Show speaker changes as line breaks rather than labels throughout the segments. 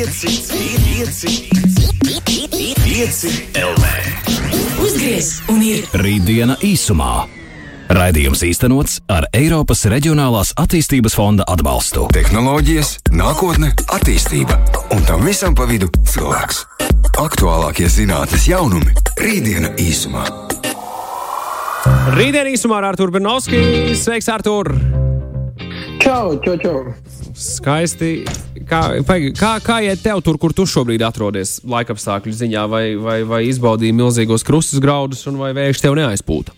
5, 5 LV.
Uzgriez un ir
Rītdiena īsumā. Raidījums īstenots ar Eiropas Reģionālās attīstības fonda atbalstu.
Tehnoloģijas, nākotne, attīstība un tam visam pa vidu cilvēks. Aktuālākie zinātnīs jaunumi - Rītdiena īsumā.
Rītdien īsumā ar Artur Bernovskiju. Sveiks, Artur!
Čau, čau, čau.
Skaisti. Kā, kā, kā iet tev tur, kur tu šobrīd atrodies laikapstākļu ziņā, vai, vai, vai izbaudīji milzīgos krustus graudus, un vai vējš tev neaizpūta?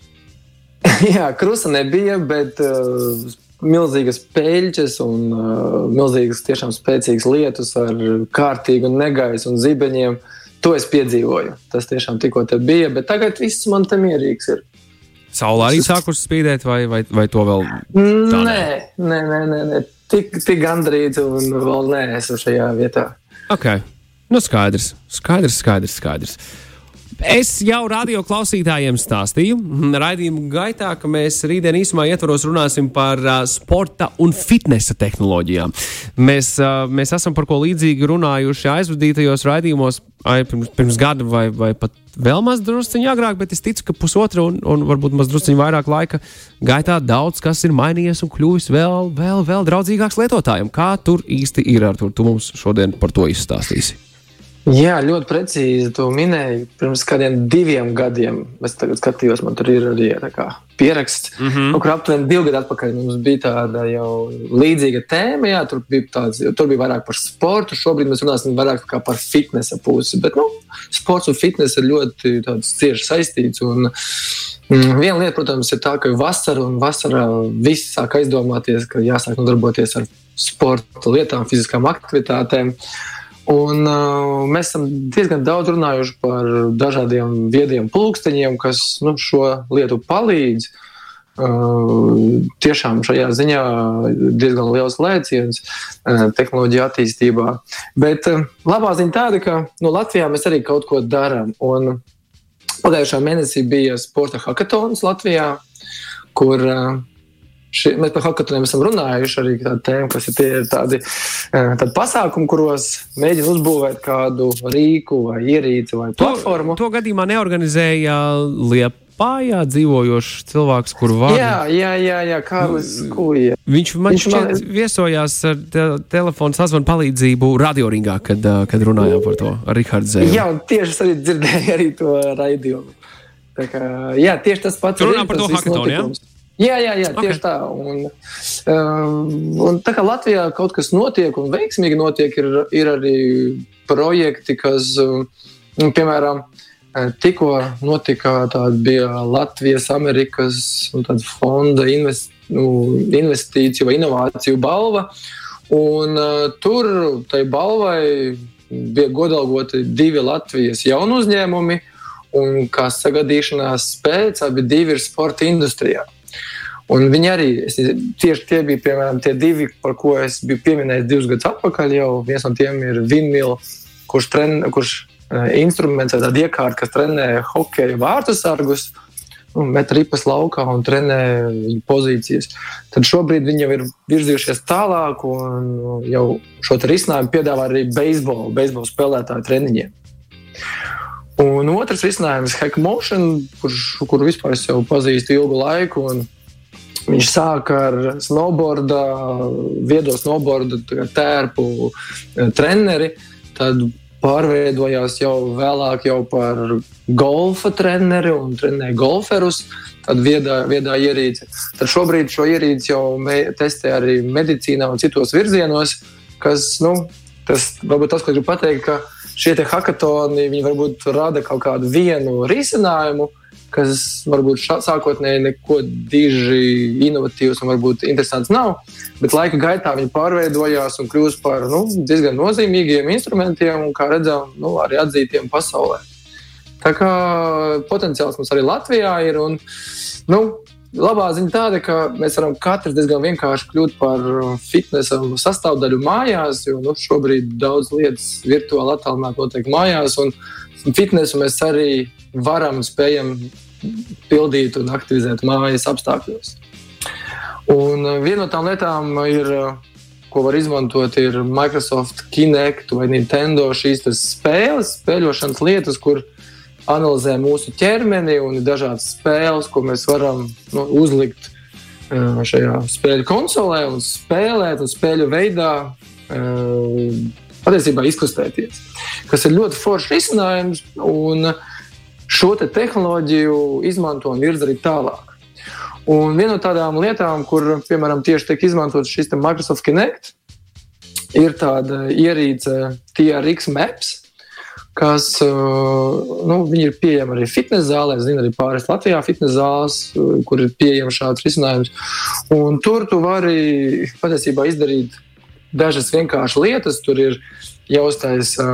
Jā, krusta nebija, bet uh, milzīgas peļķes un uh, milzīgas, tiešām spēcīgas lietus ar kārtīgu negaisu un zibeņiem. To es piedzīvoju. Tas tiešām tikko te bija, bet tagad viss man te mierīgs ir.
Saula arī sākusi spīdēt, vai, vai, vai to vēl?
Nē, nē, nē, nē, nē. Tik, tik gandrīz un vēl neesmu šajā vietā.
Ok, nu skaidrs, skaidrs, skaidrs. skaidrs. Es jau radio klausītājiem stāstīju, mm, raidījuma gaitā, ka mēs rītdien īsumā ietvaros runāsim par uh, sporta un fitnesa tehnoloģijām. Mēs, uh, mēs esam par ko līdzīgi runājuši aizvadītajos raidījumos ai, pirms, pirms gada vai, vai pat vēl maz drusciņā agrāk, bet es ticu, ka pusotra un, un varbūt maz drusciņā vairāk laika gaitā daudz kas ir mainījies un kļuvis vēl, vēl, vēl draudzīgāks lietotājiem. Kā tur īsti ir ar to? Tu mums šodien par to izstāstīsi.
Jā, ļoti precīzi. Tu minēji, pirms kādiem diviem gadiem. Es tagad skatījos, man tur ir arī kā pieraksts. Mm -hmm. nu, kur aptuveni divi gadi atpakaļ mums bija tāda jau līdzīga tēma. Jā, tur, bija tāds, tur bija vairāk par sportu. Šobrīd mēs runāsim vairāk par fitnesa pusi. Bet nu, sports un fitness ir ļoti cieši saistīts. Un, mm, viena lieta, protams, ir tā, ka vasara un vasarā viss sāk aizdomāties, ka jāsāk nodarboties ar sporta lietām, fiziskām aktivitātēm. Un, uh, mēs esam diezgan daudz runājuši par dažādiem viediem pulksteņiem, kas nu, šo lietu palīdz. Uh, tiešām šajā ziņā diezgan liels lēciens uh, tehnoloģiju attīstībā. Bet uh, labā ziņa tāda, ka nu, Latvijā mēs arī kaut ko darām. Pagājušā mēnesī bija sporta hackathons Latvijā, kur uh, Ši, mēs par hackathoniem esam runājuši arī tādu tēmu, kas ir, ir tādi, tādi pasākumi, kuros mēģina uzbūvēt kādu rīku vai ierīci vai platformu.
To, to gadījumā neorganizēja Liepājā dzīvojošs cilvēks, kur vārdu.
Jā, jā, jā, jā Kārlis Kuja.
Viņš man
Viņš
šķiet
man-
viesojās ar te telefonu sazvanu palīdzību radioringā, kad, ā, kad runājām par to ar Rihardu Zēlu.
Jā, un tieši es arī dzirdēju arī to raidījumu. Kā, jā, tieši tas pats
runā par to hackathonu, jā?
notikums. Jā, jā, jā
Ok.
tieši tā. Un, um, un tā kā Latvijā kaut kas notiek un veiksmīgi notiek, ir, ir arī projekti, kas, um, piemēram, eh, tikko notika tāda Latvijas, Amerikas tāda fonda invest, nu, investīciju vai inovāciju balva. Un, uh, tur tai balvai bija godalgoti divi Latvijas jaunu uzņēmumi, un kā sagadīšanās pēc, abi divi ir sporta industrijā. Un viņi arī tieši tie bija piemēram, tie divi, par ko es biju pieminējis divus gadus atpakaļ. Jau viens no tiem ir Vinmila, kurš, tren, kurš uh, instruments, tāda iekārta, kas trenē hokeja vārtu sargus. Met ripas laukā un trenē viņu pozīcijas. Tad šobrīd viņi jau ir virzījušies tālāk un jau šo risinājumu piedāvā arī beisbolu, beisbolu spēlētāju treniņiem. Un otrs risinājums, Hackmotion, kurš, kuru vispār jau pazīstu ilgu laiku. un Viņš sāka ar snowboarda, viedo snowboarda tērpu eh, treneri, tad pārveidojās jau vēlāk jau par golfa treneri un trenēja golferus. Tad viedā, viedā ierīce. Tad šobrīd šo ierīci jau testē arī medicīnā un citos virzienos, kas, nu, tas varbūt tas, ko gribu pateikt, ka šie hackathoni, viņi varbūt rada kaut kādu vienu risinājumu, kas varbūt šā, sākotnēji neko diži inovatīvs un varbūt interesants nav, bet laika gaitā viņi pārveidojās un kļūst par nu, diezgan nozīmīgiem instrumentiem un, kā redzam, nu, arī atzītiem pasaulē. Tā kā potenciāls mums arī Latvijā ir. Un, nu, labā ziņa tāda, ka mēs varam katrs diezgan vienkārši kļūt par fitnesa sastāvdaļu mājās, jo nu, šobrīd daudz lietas virtuāli attālināti notiek mājās. Un fitnesu mēs arī varam spējam pildīt un aktivizēt mājas apstākļos. Un viena no tām lietām ir ko var izmantot, ir Microsoft Kinect vai Nintendo šīs spēles, spēļošanas lietas, kur analizē mūsu ķermeni un ir dažādas spēles, ko mēs varam nu, uzlikt šajā spēļu konsolē un spēlēt, un spēļu veidā patiesībā izkustēties. Kas ir ļoti foršs risinājums, un šo te tehnoloģiju izmanto un virza arī tālāk. Un viena no tādām lietām, kur, piemēram, tieši tiek izmantots šis Microsoft Kinect, ir tāda ierīce TRX Maps, kas nu, ir pieejama arī fitnes zālē. Es zinu, arī pāris Latvijā fitnes zāles, kur ir pieejams šāds risinājums. Un tur tu vari patiesībā izdarīt dažas vienkāršas lietas. Tur ir jāuztaisa,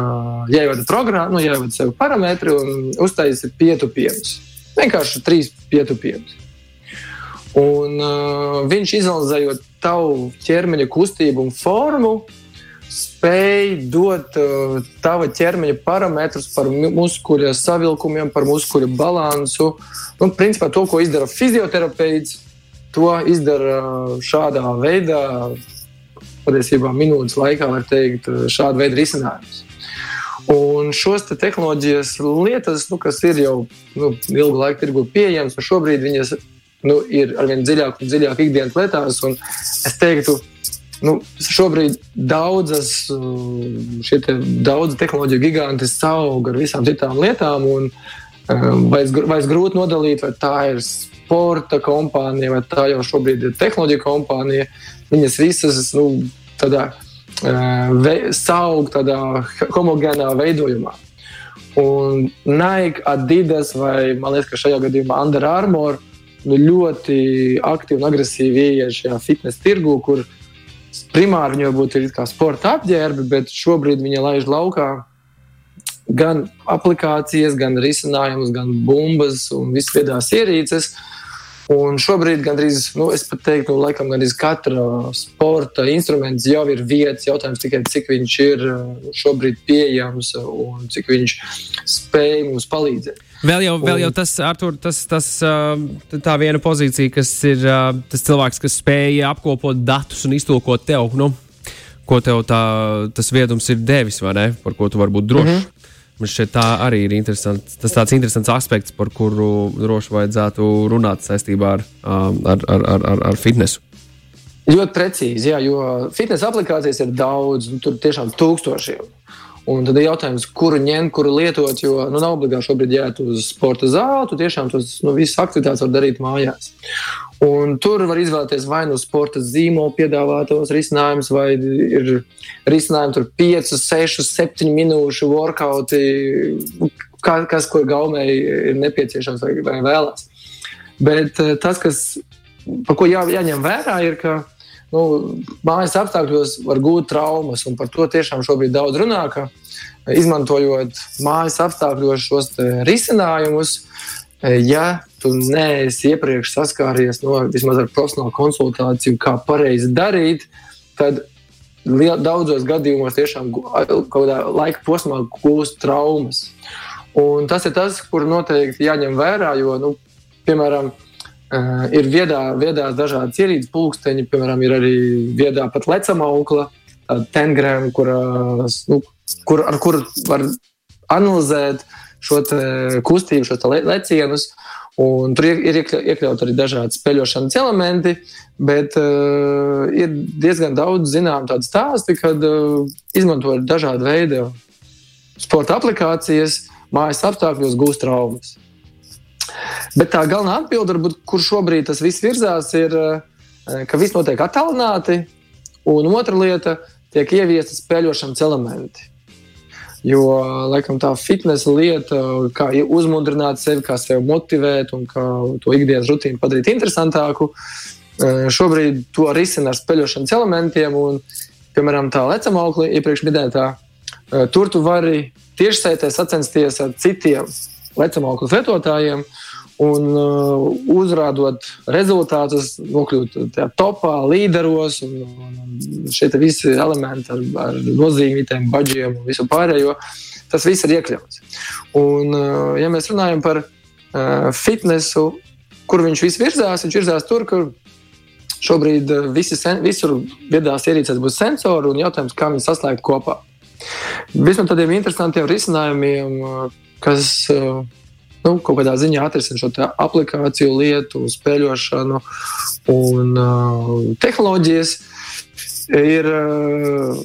jāievada programma, nu, jāievada sev parametri un uztaisa pietupienas. Vienkārši trīs pietupienas. Un uh, viņš izanalizējot tavu ķermeņa kustību un formu, spēj dot uh, tava ķermeņa parametrus par muskuļa savilkumiem, par muskuļa balansu. Nu, principā to, ko izdara fizioterapeits, to izdara šādā veidā, patiesībā minūtes laikā, var teikt, šāda veida risinājums. Un šos te tehnoloģijas lietas, nu, kas ir jau nu, ilgu laiku tirgu pieejamas, un šobrīd viņas nu, ir arvien dziļāk un dziļāk ikdienas lietās. Es teiktu, nu, šobrīd daudzas, te, daudz tehnoloģiju giganti saug ar visām citām lietām. Un, Vairs, vairs grūti nodalīt, vai tā ir sporta kompānija, vai tā jau šobrīd ir tehnoloģija kompānija. Viņas visas nu, tādā, ve, saug tādā homogēnā veidojumā. Un Nike, Adidas vai, liekas, ka šajā gadījumā Under Armour nu, ļoti aktīvi un agresīvi ieiet šajā fitnes tirgu, kur primāri viņai būtu ir kā sporta apģērbi, bet šobrīd viņa laiž laukā gan aplikācijas, gan risinājumus, gan bumbas un visas viedās ierīces. Un šobrīd gandrīz, nu, es pat teiktu, nu, laikam, gandrīz katra sporta instruments jau ir vietas. Jautājums tikai, cik viņš ir uh, šobrīd pieejams un cik viņš spēj mums palīdzēt.
Vēl jau, vēl jau tas, Artur, tas, tas, uh, tā viena pozīcija, kas ir uh, tas cilvēks, kas spēja apkopot datus un iztulkot tev, nu, ko tev tā, tas viedums ir devis, vai ne? Par ko tu vari būt drošs. Mm -hmm. Man šķiet, tā arī ir interesants. Tas tāds interesants aspekts, par kuru droši vajadzētu runāt saistībā ar, um, ar, ar, ar, ar, fitnesu.
Ļoti precīzi, jā, jo fitnesa aplikācijas ir daudz, nu, tur tiešām tūkstošiem. Un tad ir jautājums, kuru ņemt, kuru lietot. Jo nu, nav obligāti šobrīd jāiet uz sporta zāli. Tu tiešām tos nu, visas aktivitātes var darīt mājās. Un tur var izvēlēties vai nu sporta zīmola piedāvātos risinājumus, vai ir risinājumi tur 5, 6, 7 minūšu workouti, kas, ko gaumēji ir nepieciešams vai, vai vēlās. Bet eh, tas, kas, par ko jā, jāņem vērā, ir, ka nu, mājas apstākļos var gūt traumas, par to tiešām šobrīd daudz runā, ka izmantojot mājas apstākļos šos risinājumus, ja tu neesi iepriekš saskāries no vismaz ar profesionālu konsultāciju, kā pareizi darīt, tad daudzos gadījumos tiešām kaut kādā laika posmā gūst traumas. Un tas ir tas, kur noteikti jāņem vērā, jo, nu, piemēram, ir viedā, viedā dažādas ierīces, pulksteņi, piemēram, ir arī viedā pat lecama aukla, tengrēm, kur, nu, kur, ar kuru var analizēt uh, šo kustību, šo le lecienus. Un tur ir iekļauts arī dažādi spēļošanas elementi, bet uh, ir diezgan daudz zinām tādu stāstu, kad uh, izmantojot dažādu veidu sporta aplikācijas, mājas apstākļos gūst traumas. Bet tā galvenā atbilde, varbūt, kur šobrīd tas viss virzās, ir, uh, ka viss notiek attālināti, un otra lieta - tiek ieviesti spēļošanas elementi. Jo, laikam, tā fitnesa lieta, kā uzmundrināt sevi, kā sevi motivēt un kā to ikdienas rutīnu padarīt interesantāku, eh, šobrīd to risina ar spēļošanas elementiem. Un, piemēram, tā lecama augļa, iepriekš minētā, eh, tur tu vari tiešsaitē sacensties ar citiem lecama augļu lietotājiem. Un uh, uzrādot rezultātus, nokļūt tajā topā, līderos, un, un šie visi elementi ar, ar nozīmītiem budžiem un visu pārējo, tas viss ir iekļauts. Un, uh, ja mēs runājam par uh, fitnesu, kur viņš viss virzās, viņš virzās tur, kur šobrīd uh, visi sen, visur viedās ierīcēs būs sensori un jautājums, kā viņi saslēgt kopā. Vismaz tādiem interesantiem risinājumiem, uh, kas uh, nu, kaut kādā ziņā atrisina šo aplikāciju lietu, spēļošanu un uh, tehnoloģijas. Ir, uh,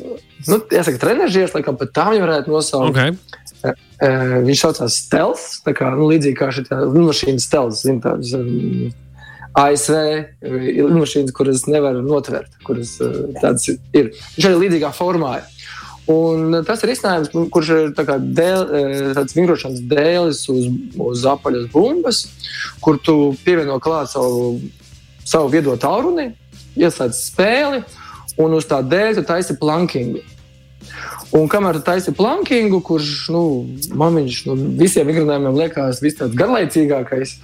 nu, jāsaka, trenižers, laikam pat tā viņi varētu nosaukt.
Okay.
Uh, viņš saucās Stels, tā kā nu, līdzīgi kā šī lidmašīna Stels, zin, tādas um, ASV lidmašīnas, kuras nevar notvert, kuras uh, tādas ir. Viņš arī līdzīgā formā ir. Un tas ir izcinājums, kurš ir tā dēl, tāds vingrošanas dēlis uz, uz apaļas bumbas, kur tu pievieno klāt savu, savu viedo tauruni, ieslēdz spēli un uz tā dēļa tu taisi plankingu. Un kamēr tu taisi plankingu, kurš nu, man viņš nu, visiem vingrinājumiem liekas vis tāds garlaicīgākais,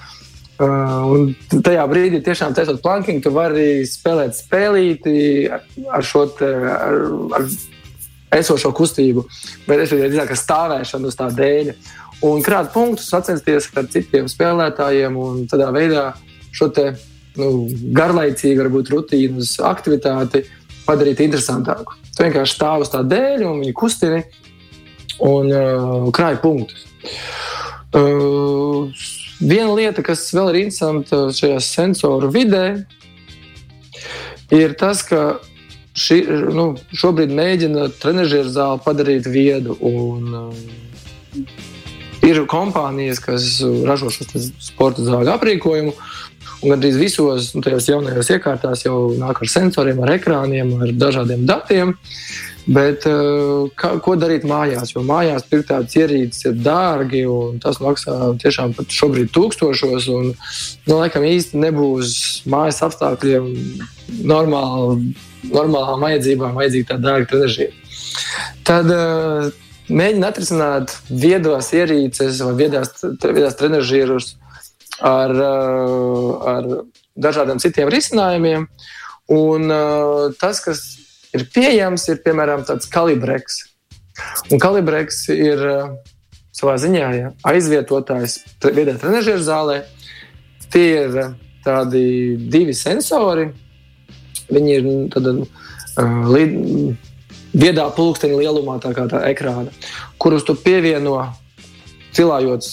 Uh, un tajā brīdī, tiešām taisot plankingu, tu vari spēlēt spēlīti ar šo te, ar, ar esošo kustību, domāju, ka stāvēšana uz tā dēļa. Un krāt punktus, sacensties ar citiem spēlētājiem un tādā veidā šo te, nu, garlaicīgu, varbūt rutīnas aktivitāti padarīt interesantāku. Tu vienkārši stāv uz tā dēļa un viņi kustini un uh, krāj punktus. Uh, viena lieta, kas vēl ir interesanta šajā sensoru vidē, ir tas, ka ši, nu, šobrīd mēģina trenižera zāli padarīt viedu. Un, uh, ir kompānijas, kas ražo šo sporta zāļu aprīkojumu. Un gandrīz visos nu, tajos jaunajos iekārtās jau nāk ar sensoriem, ar ekrāniem, ar dažādiem datiem. Bet uh, kā, ko darīt mājās? Jo mājās pirkt tādas ierīces ir dārgi un tas maksā tiešām pat šobrīd tūkstošos. Un, nu, laikam īsti nebūs mājas apstākļiem normāli normālām vajadzībām vajadzīgi tāda dārga trenižiera. Tad uh, mēģina atrisināt viedos ierīces vai viedās, viedās trenižierus ar, uh, ar dažādiem citiem risinājumiem. Un uh, tas, kas ir pieejams, ir piemēram tāds kalibreks. Un kalibreks ir uh, savā ziņā ja, aizvietotājs vietējā trenižera zālē. Tie ir tādi divi sensori, Viņi ir nu, tāda uh, līd, viedā pulksteņa lielumā, tā kā tā ekrāna, kurus tu pievieno cilājot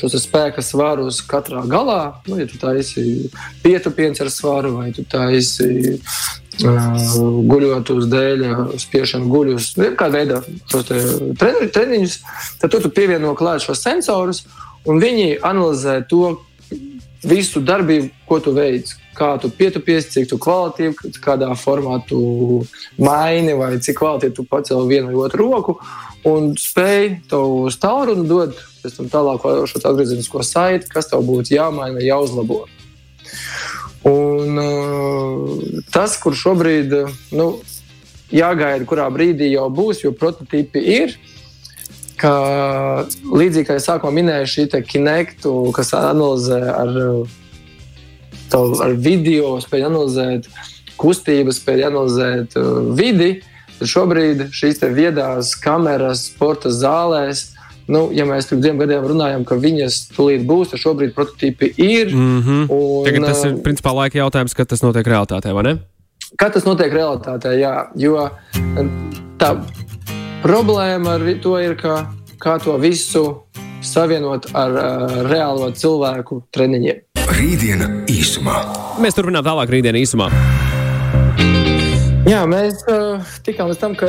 šos spēka svarus katrā galā. Nu, ja tu taisi pietupiens ar svaru vai tu taisi uh, guļot uz dēļa, spiešanu guļus, nu, kādā veidā šos treni, treniņus, tad tu, tu pievieno klāt šos sensorus un viņi analizē to visu darbību, ko tu veici kā tu pietupies, cik tu kvalitīvi, kādā formā tu maini, vai cik kvalitīvi tu pacēli vienu vai otru roku, un spēj to uz tālruni dot pēc tam tālāk šo atgriezenisko saiti, kas tev būtu jāmaina vai jāuzlabo. Un, uh, tas, kur šobrīd nu, jāgaida, kurā brīdī jau būs, jo prototypi ir. Ka, līdzīgi kā jau sākumā minēju, šī kinektu, kas analizē ar ar video, spēj analizēt kustības, spēj analizēt uh, vidi. Tad šobrīd šīs viedās kameras sporta zālēs. Nu, ja mēs pirms diviem gadiem runājām, ka viņas tūlīt būs, tad šobrīd prototypi ir.
Mm -hmm. un, Tagad tas ir uh, principā laika jautājums, kad tas notiek realitātē, vai ne?
Kad tas notiek realitātē, jā. Jo tā problēma ar to ir, ka kā to visu savienot ar uh, reālo cilvēku treniņiem.
Rītdiena īsumā.
Mēs turpinām tālāk rītdienu īsumā.
Jā, mēs uh, tikām līdz tam, ka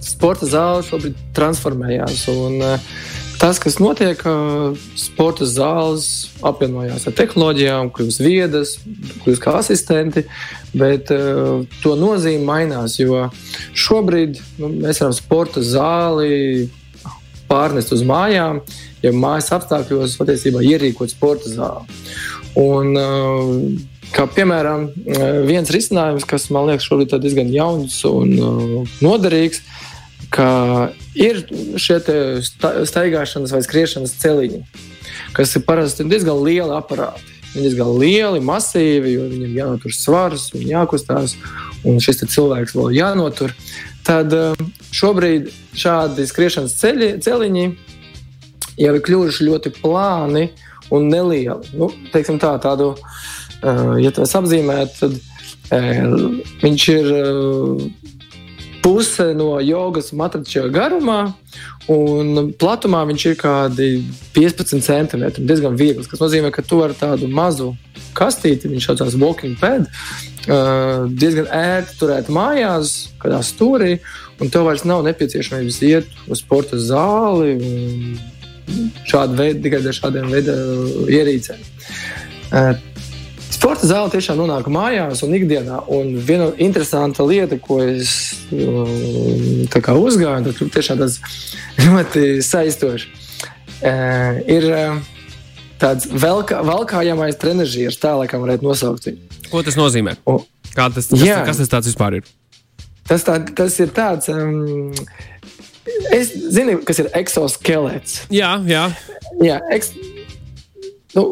sporta zāle šobrīd transformējās. Un, uh, tas, kas notiek, uh, sporta zāles apvienojās ar tehnoloģijām, kļūst viedas, kļūst kā asistenti, bet uh, to nozīme mainās. Jo šobrīd nu, mēs varam sporta zāli pārnest uz mājām, ja mājas apstākļos patiesībā ierīkot sporta zāli. Un, uh, Kā piemēram, uh, viens risinājums, kas man liekas šobrīd diezgan jauns un uh, noderīgs, ka ir šie staigāšanas vai skriešanas celiņi, kas ir parasti diezgan lieli aparāti. Viņi ir diezgan lieli, masīvi, jo viņiem jānotur svars un jākustās, un šis cilvēks vēl jānotur. Tad šobrīd šādi skriešanas ceļi, celiņi jau ir kļuvuši ļoti plāni un nelieli. Nu, tā, tādu uh, ja to apzīmēt, tad uh, viņš ir puse no jogas matrača garumā. Un platumā viņš ir kādi 15 centimetri. diezgan viegls. Tas nozīmē, ka tu ar tādu mazu kastīti, viņš saucās walking pad, uh, diezgan ērti turēt mājās, kādā stūrī. Un tev vairs nav nepieciešamības iet uz sporta zāli šādu veidu, tikai ar šādiem veidiem ierīcēm. Sporta zāle tiešām nonāk mājās un ikdienā. Un viena interesanta lieta, ko es um, uzgāju, tas tiešām tas ļoti saistoši. Uh, ir uh, tāds velkā, velkājamais trenižieris, tā laikam varētu nosaukt viņu.
Ko tas nozīmē? O, Kā tas, kas, jā, kas tas tāds vispār ir?
Tas, tā, tas ir tāds. Um, es zinu, kas ir exoskelets.
Jā, jā.
jā eks, nu,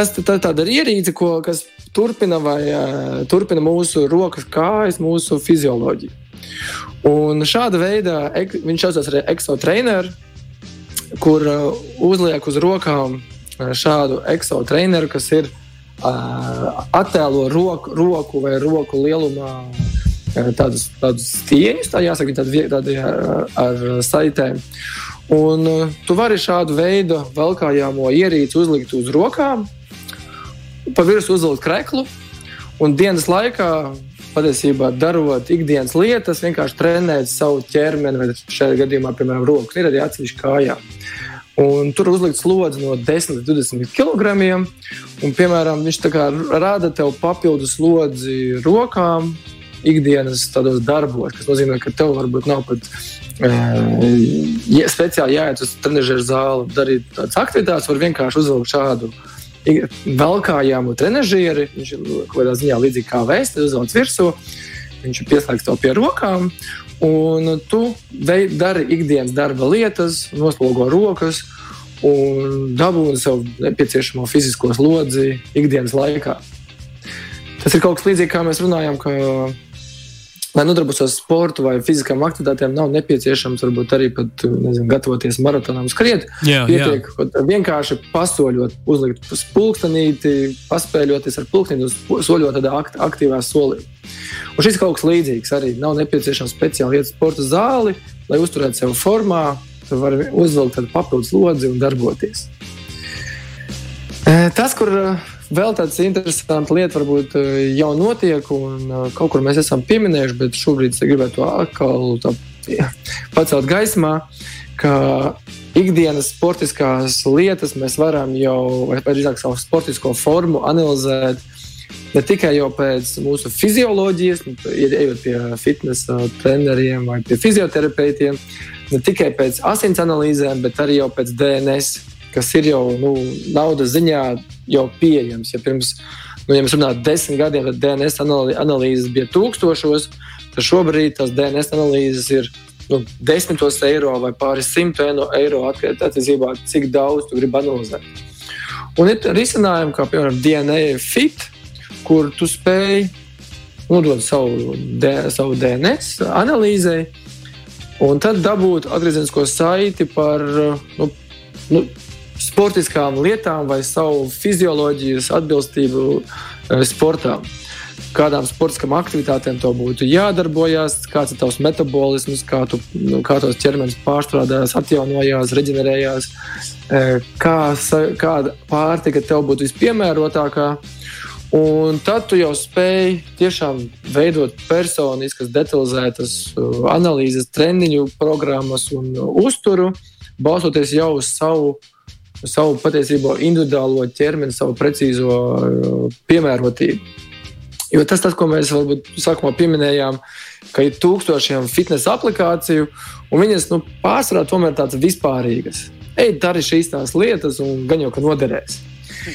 tas tā, tāda ierīce, ko, kas turpina, vai, uh, turpina mūsu rokas, kājas, mūsu fizioloģiju. Un šāda veida viņš saucās arī exotrainer, kur uh, uzliek uz rokām šādu exotraineru, kas ir uh, attēlo roku, roku vai roku lielumā. Tādus, tādus stieņus, tā jāsaka, tādi, tādi ar, ar saitēm. Un tu vari šādu veidu velkājāmo ierīci uzlikt uz rokām, pa virsmu uzlikt kreklu un dienas laikā, patiesībā darot ikdienas lietas, vienkārši trenēt savu ķermeni, vai šajā gadījumā, piemēram, rokas, ir arī atsevišķi kājām. Un tur uzlikt slodzi no 10 līdz 20 kg. Un, piemēram, viņš rada tev papildus slodzi rokām ikdienas darbos, kas nozīmē, ka tev varbūt nav pat ja speciāli jāiet uz trenižera zāli, darīt tādas aktivitātes, var vienkārši uzvilkt šādu velkājumu trenižieri. Viņš ir kaut kādā ziņā līdzīgi kā vēsts, uzvelk virsū. Viņš ir pieslēgts to pie rokām, un tu dari ikdienas darba lietas, noslogo rokas un dabūni sev nepieciešamo fizisko slodzi ikdienas laikā. Tas ir kaut kas līdzīgs, kā mēs runājam, ka lai nodarbotos ar sportu vai fiziskām aktivitātēm, nav nepieciešams varbūt arī pat, nezinu, gatavoties maratonam, skriet. Jā, Pietiek jā. vienkārši pasoļot, uzlikt pulkstenīti, paspēļoties ar pulksteni, soļot tādā akt, aktīvā solī. Un šis kaut kas līdzīgs arī nav nepieciešams speciāli iet uz sporta zāli, lai uzturētu sevi formā. Tu vari uzvilkt papildus lodzi un darboties. Tas, kur Vēl tāds interesants lieta varbūt eh, jau notiek, un eh, kaut kur mēs esam pieminējuši, bet šobrīd es gribētu to atkal tā, pacelt gaismā, ka ikdienas sportiskās lietas mēs varam jau, vai drīzāk savu sportisko formu analizēt. Ne tikai jau pēc mūsu fizioloģijas, nu, ejot pie fitnesa treneriem vai pie fizioterapeitiem, ne tikai pēc asins analīzēm, bet arī jau pēc DNS kas ir jau nu, naudas ziņā jau pieejams. Ja pirms, nu, ja mēs runājam, desmit gadiem, tad DNS analīzes bija tūkstošos, tad šobrīd tās DNS analīzes ir nu, desmitos eiro vai pāris simtu eiro attiecībā, cik daudz tu gribi analizēt. Un ir risinājumi, kā piemēram DNA Fit, kur tu spēj nodot savu, savu DNS analīzei, un tad dabūt atgriezenisko saiti par nu, nu, sportiskām lietām vai savu fizioloģijas atbilstību eh, sportām. Kādām sportiskām aktivitātēm to būtu jādarbojas, kāds ir tavs metabolisms, kā, tu, nu, kā tos ķermenis pārstrādājās, atjaunojās, reģenerējās, eh, kā, kāda pārtika tev būtu vispiemērotākā. Un tad tu jau spēj tiešām veidot personiskas, detalizētas eh, analīzes, treniņu programmas un uzturu, balstoties jau uz savu savu patiesībā individuālo ķermeni, savu precīzo uh, piemērotību. Jo tas, tas, ko mēs varbūt sākumā pieminējām, ka ir tūkstošiem fitnesa aplikāciju, un viņas nu, pārsvarā tomēr tādas vispārīgas. Ej, dari šīs tās lietas, un gan jau ka noderēs.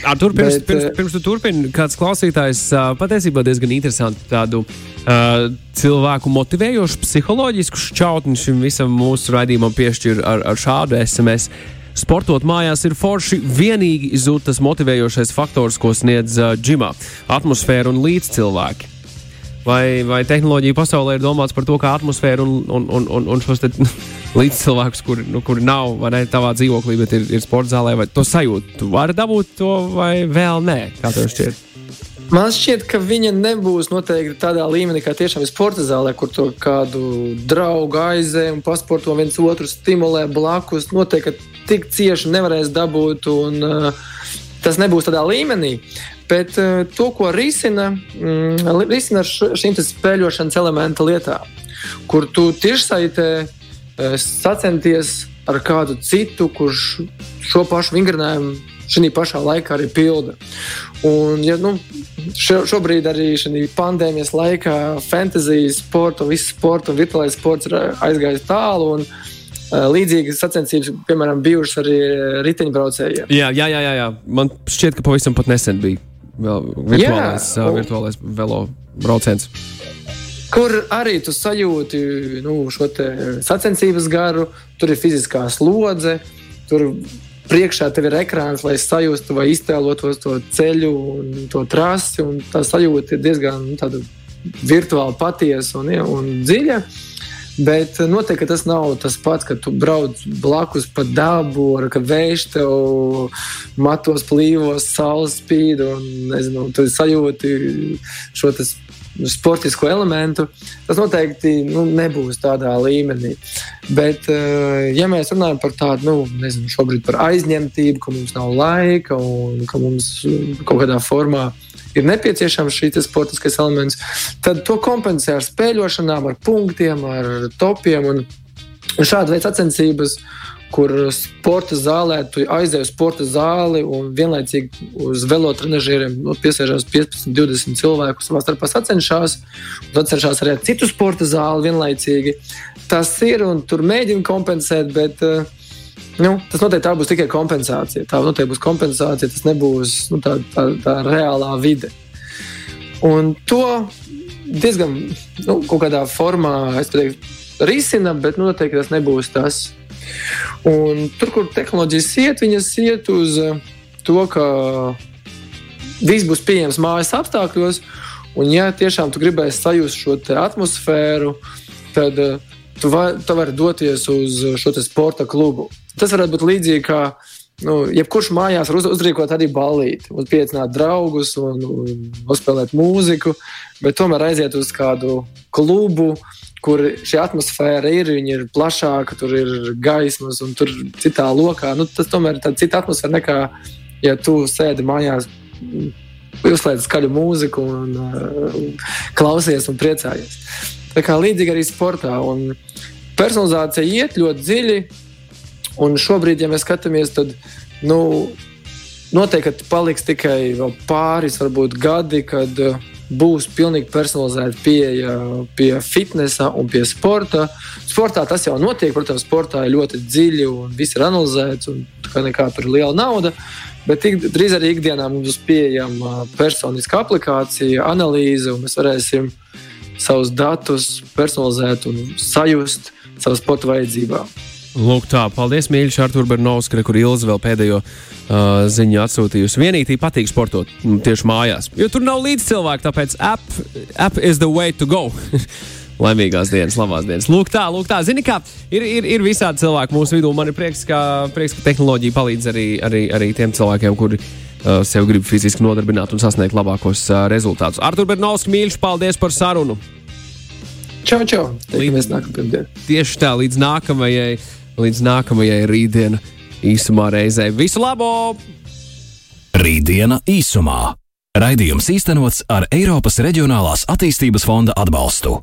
Ar tur pirms, Bet, pirms, pirms tu turpini, kāds klausītājs patiesībā diezgan interesantu tādu uh, cilvēku motivējošu psiholoģisku šķautni šim visam mūsu raidījumam piešķir ar, ar šādu SMS. Sportot mājās ir forši. Vienīgi zūd tas motivējošais faktors, ko sniedz džimā - atmosfēra un līdzcilvēki. Vai, vai tehnoloģija pasaulē ir domāts par to, kā atmosfēra un, un, un, un, un šos līdzcilvēkus, kuri nu, kur nav vai ne tavā dzīvoklī, bet ir, ir sporta zālē, vai to sajūtu? Tu vari dabūt to vai vēl nē? Kā tev šķiet?
Man šķiet, ka viņa nebūs noteikti tādā līmenī, kā tiešām ir sporta zālē, kur to kādu draugu aizē un pasporto viens otru stimulē blakus. Noteikti tik cieši nevarēs dabūt, un uh, tas nebūs tādā līmenī. Bet uh, to, ko risina, mm, risina šīm spēļošanas elementa lietām, kur tu tiešsaitē uh, sacenties ar kādu citu, kurš šo pašu vingrinājumu šī pašā laikā arī pilda. Un, ja, nu, šo, šobrīd arī šajā pandēmijas laikā fantasy sporta, viss sports un virtuālais sports ir aizgājis tālu. Un, uh, Līdzīgas sacensības, piemēram, bijušas arī riteņbraucējiem.
Jā, jā, jā, jā. Man šķiet, ka pavisam nesen bija vēl virtuālais, jā, un... virtuālais velo brauciens.
Kur arī tu sajūti nu, šo sacensības garu, tur ir fiziskā slodze, tur priekšā tev ir ekrāns, lai sajustu vai iztēlotos to ceļu un to trasi. Un tā sajūta ir diezgan nu, virtuāli patiesa un, ja, un dziļa. Bet noteikti tas nav tas pats, kad tu brauc blakus pa dabu, ar ka vējš tev matos plīvos, saules spīd un nezinu, tu sajūti šo sportisko elementu, tas noteikti nu, nebūs tādā līmenī. Bet, eh, ja mēs runājam par tādu, nu, nezinu, šobrīd par aizņemtību, ka mums nav laika un ka mums kaut kādā formā ir nepieciešams šīs sportiskais elements, tad to kompensē ar spēļošanām, ar punktiem, ar topiem un šāda veida sacensības. Uh, kur sporta zālē tu aizej uz sporta zāli un vienlaicīgi uz velotrenažieriem nu, piesēžās 15, 20 cilvēku savā starpā sacenšas, un sacenšas arī ar citu sporta zāli vienlaicīgi. Tas ir un tur mēģina kompensēt, bet uh, nu, tas noteikti būs tikai kompensācija. Tā noteikti būs kompensācija, tas nebūs nu, tā, tā, tā reālā vide. Un to diezgan nu, kaut kādā formā teiktu, risina, bet noteikti tas nebūs tas. Un tur, kur tehnoloģijas iet, viņas iet uz eh, to, ka viss būs pieejams mājas apstākļos. Un, ja tiešām tu gribēsi sajust šo atmosfēru, tad uh, tu, va, tu vari doties uz šo sporta klubu. Tas varētu būt līdzīgi kā nu, jebkurš mājās var uz, uzrīkot arī ballīti, uzpiecināt draugus un, un uzspēlēt mūziku, bet tomēr aiziet uz kādu klubu, kur šī atmosfēra ir, ir plašāka, tur ir gaismas un tur citā lokā. Nu, tas tomēr ir cita atmosfēra nekā, ja tu sēdi mājās, uzslēdz skaļu mūziku un uh, klausies un priecājies. Tā kā līdzīgi arī sportā. Un personalizācija iet ļoti dziļi, un šobrīd, ja mēs skatāmies, tad nu, noteikti paliks tikai pāris varbūt, gadi, kad uh, būs pilnīgi personalizēta pieeja pie fitnesa un pie sporta. Sportā tas jau notiek, protams, sportā ir ļoti dziļi un viss ir analizēts, un nekā tur ir liela nauda. Bet tik, drīz arī ikdienā mums būs pieejama personiska aplikācija, analīze, un mēs varēsim savus datus personalizēt un sajust savas sporta vajadzībām.
Lūk, tā, paldies, mīļš, Artur Bernovs, kur Ilza vēl pēdējo uh, ziņu atsūtījusi. Vienīgi patīk sportot tieši mājās, jo tur nav līdz cilvēku, tāpēc app, app is the way to go. Laimīgās dienas, labās dienas. Lūk, tā, lūk, tā. Zini, kā ir, ir, ir visādi cilvēki mūsu vidū. Man ir prieks, ka, prieks, ka tehnoloģija palīdz arī, arī, arī tiem cilvēkiem, kuri uh, sev grib fiziski nodarbināt un sasniegt labākos uh, rezultātus. Artur Bernovs, mīļš, paldies par sarunu!
Čau, čau! Līdz nākamajai.
Tieši tā, līdz nākamajai līdz nākamajai rītdienai īsumā reizē. Visu labo!
Rītdiena īsumā. Raidījums īstenots ar Eiropas Reģionālās attīstības fonda atbalstu.